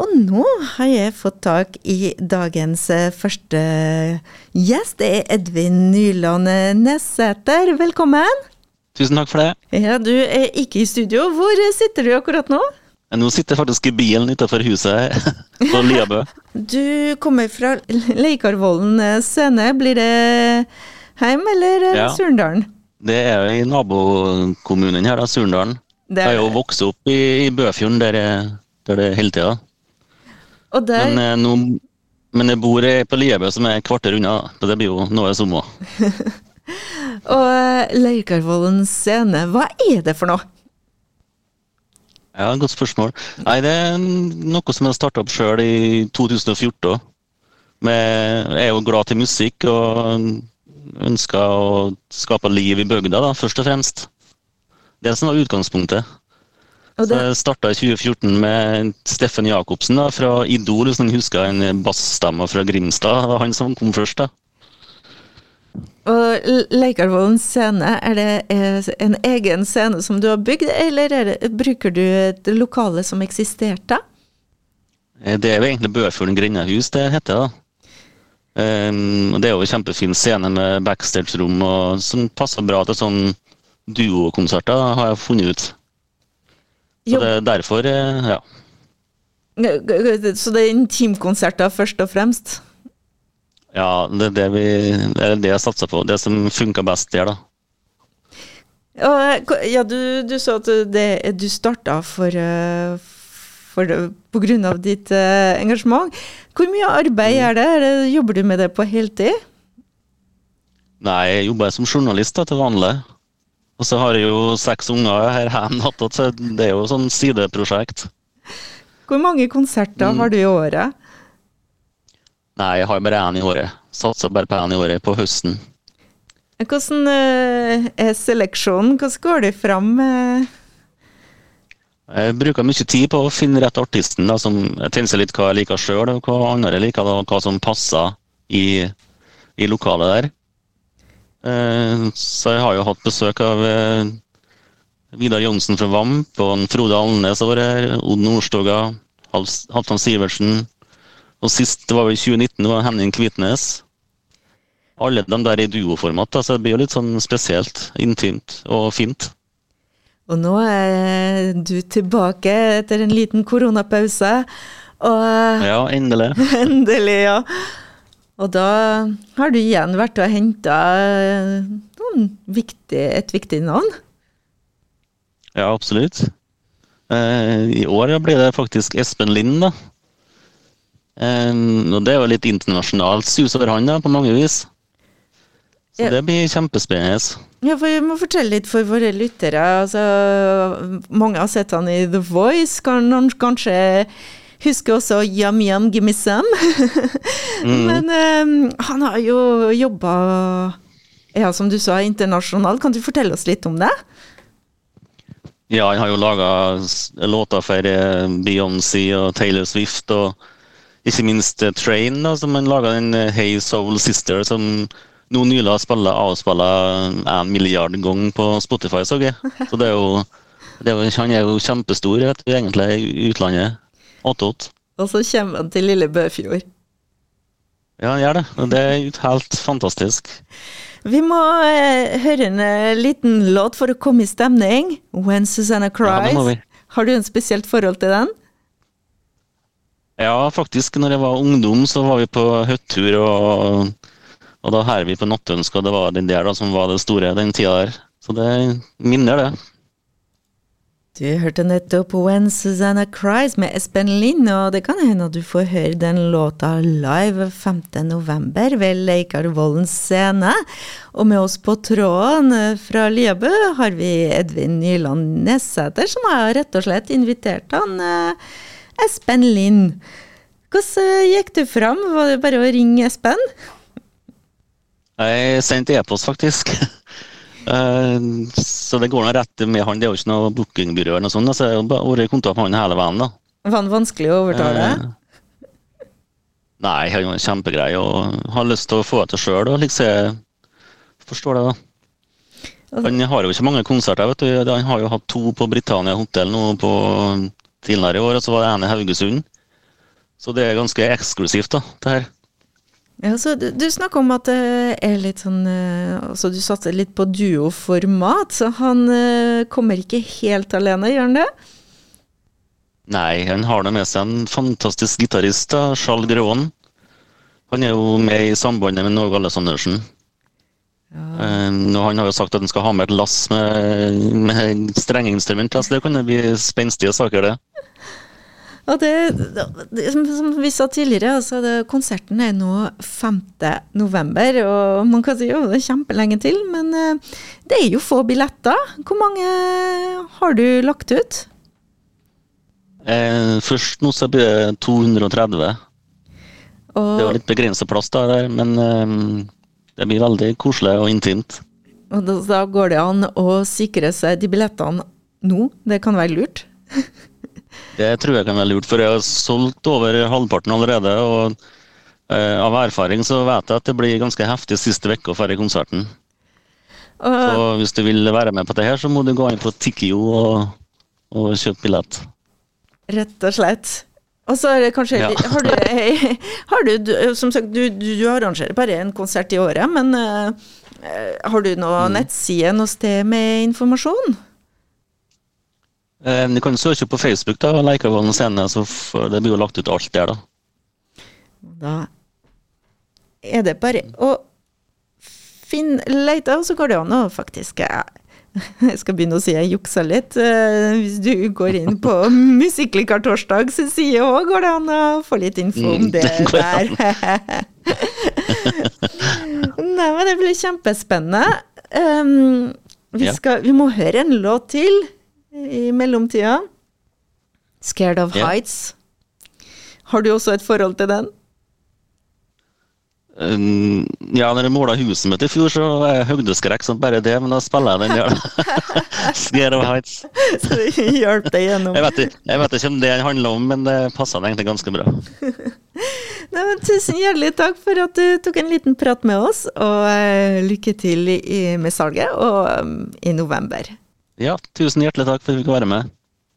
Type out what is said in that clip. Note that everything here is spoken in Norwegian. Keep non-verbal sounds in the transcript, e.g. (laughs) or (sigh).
Og nå har jeg fått tak i dagens eh, første gjest. Det er Edvin Nyland Nessæter. Velkommen. Tusen takk for det. Ja, Du er ikke i studio. Hvor sitter du akkurat nå? Nå sitter jeg faktisk i bilen utenfor huset (laughs) på Liabø. Du kommer fra Leikarvollen scene. Blir det hjem eller Ja. Surndalen? Det er jo i nabokommunen her, da, Surndalen. Det Jeg har jo vokst opp i, i Bøfjorden, der, der det er hele tida. Og der Men, eh, nå- men jeg bor på Liebø, som er et kvarter unna. Så det blir jo noe som må. (laughs) Og eh, Leikarvollen scene, hva er det for noe? Ja, Godt spørsmål. Nei, Det er noe som jeg starta opp sjøl i 2014. Med, jeg er jo glad til musikk og ønsker å skape liv i bygda, da, først og fremst. Det som var utgangspunktet. Det, jeg starta i 2014 med Steffen Jacobsen da, fra Idol, hvis noen husker en bassstemme fra Grimstad. Det var han som kom først. da. Og Leikarvollen scene, er det eh, en egen scene som du har bygd, eller er det, bruker du et lokale som eksisterte? Eh, Det er jo egentlig Bøfjorden grendehus det heter. da. Um, det er jo en kjempefin scene med backstage-rom som passer bra til sånn duokonserter, har jeg funnet ut. Så det er derfor, eh, ja. Så det er intimkonserter først og fremst? Ja, det er det, vi, det, er det jeg satser på. Det som funker best der, da. Eh, ja, du, du sa at det, du starta for, eh, for pga. på grunn av ditt eh, engasjement. Hvor mye arbeid det? Er det? Jobber du med det på heltid? Nei, jeg jobber som journalist da, til vanlig. Og så har jeg jo seks unger her hjemme, så det er jo sånn sideprosjekt. Hvor mange konserter Mm. har du i året? Nei, jeg har bare én i året. Satser bare på én i året, på høsten. Hvordan eh, er seleksjonen? Hvordan går det fram? eh? Jeg bruker mye tid på å finne rett artisten, da, som tenker litt hva jeg liker sjøl, og hva andre liker, og hva som passer i, i lokalet der. Eh, Så jeg har jo hatt besøk av eh, Vidar Johnsen fra Vamp, og en Frode Alnes har vært her, Odd Nordstoga, Halvdan Sivertsen. Og sist, det var vel i 2019, det var Henning Kvitnes. Alle de der i duoformat, så så det blir jo litt sånn spesielt, intimt og fint. Og nå er du tilbake etter en liten koronapause. Og Ja, endelig. (laughs) endelig, ja. Og da har du igjen vært og henta et viktig navn. Ja, absolutt. Eh, I år blir det faktisk Espen Lind, da. Eh, og det er jo litt internasjonalt sus over han, da, på mange vis. Så det blir kjempespennende. Ja, for Vi må fortelle litt for våre lyttere. Altså, mange har sett han i The Voice. Kan han kanskje huske også Yum Yum Gimme Some? (laughs) Men um, han har jo jobba, ja, som du sa, internasjonalt. Kan du fortelle oss litt om det? Ja, han har jo laga låter for eh, Beyoncé og Taylor Swift, og ikke minst eh, Train, da, som han laga den eh, Hey Soul Sister, som nå nylig har spilla avspilla en milliard ganger på Spotify, så jeg. Så det er jo, det er jo Han er jo kjempestor, vet du, egentlig, i utlandet. Attåt. Og så kommer han til lille Bøfjord. Ja, han gjør det. Det er helt fantastisk. Vi må eh, høre en eh, liten låt for å komme i stemning. When Susanna Cries. Ja. Har du en spesielt forhold til den? Ja, faktisk. Når jeg var ungdom, så var vi på hyttetur, og, og da her vi på Nattønske, og det var den der da, som var det store den tida der. Så det minner det. Du hørte nettopp When Susanna Cries med Espen Lind, og det kan hende at du får høre den låta live 5. november ved Leikarvollen scene. Og med oss på tråden fra Liabø har vi Edvin Nyland Nessæter, som har rett og slett invitert han eh, Espen Lind. Hvordan eh, gikk du fram? Var det bare å ringe Espen? Jeg sendte e-post, faktisk. Eh, så det går nå rett med han. Det er jo ikke noe bookingbyrå eller noe sånt. Så jeg har vært i kontakt med han hele veien, da. Var han vanskelig å overtale? Eh, Nei, han er kjempegrei og har lyst til å få det til sjøl. Liksom, forstår det, da. Han har jo ikke mange konserter. vet du. Han har jo hatt to på Britannia hotell nå på tidligere i år, og så var det en i Haugesund. Så det er ganske eksklusivt, da, det her. Ja, så Du, du snakker om at det er litt sånn eh, altså Du satser litt på duoformat, så han eh, kommer ikke helt alene, gjør han det? Nei, han har da med seg en fantastisk gitarist, Charles Greon. Han er jo med i sambandet med Norge Alessandersen. Ja. Um, han har jo sagt at han skal ha med et lass med, med strengeinstrument, så det kan bli spenstige saker, det. Og det, som, som vi sa tidligere, altså det, konserten er nå 5. november, og man kan si jo det er kjempelenge til, men eh, det er jo få billetter. Hvor mange har du lagt ut? Eh, først nå så blir det 230. Og, Det var litt begrenset plass der, men eh, det blir veldig koselig og intimt. og da, da går det an å sikre seg de billettene nå. Det kan være lurt. (laughs) Det tror jeg kan være lurt, for jeg har solgt over halvparten allerede. og eh, Av erfaring så vet jeg at det blir ganske heftig siste uka før konserten. Og, Så hvis du vil være med på det her, så må du gå inn på Tikkio og, og kjøpe billett. Rett og slett. Og så er det kanskje Ja. Har du, har du, Som sagt, du, du, arrangerer bare en konsert i året, men eh, har du noe Mm. nettside noe sted med informasjon? Eh, Du kan søke på Facebook, da, Leikavollen scene, så det blir jo lagt ut alt der, da. Da er det bare å finne leita, så går det an å faktisk Jeg skal begynne å si jeg juksa litt. Eh, Hvis du går inn på (laughs) Musikklikar torsdags side òg, går det an å få litt info om Mm, det det der. (laughs) Nei, men det blir kjempespennende. Um, vi, skal, vi må høre en låt til i mellomtida. 'Scared of Ja. Heights'. Har du også et forhold til den? Um, Ja, når jeg måla huset mitt i fjor, så var jeg høydeskrekk som bare det, men da spiller jeg den, ja. (laughs) Scared of Heights. (laughs) Så det hjalp deg gjennom. Jeg vet, jeg vet ikke om det handler om, men det den egentlig ganske bra. (laughs) Nei, men tusen hjertelig takk for at du tok en liten prat med oss, og uh, lykke til i, med salget og um, i november. Ja, tusen hjertelig takk for at vi fikk være med.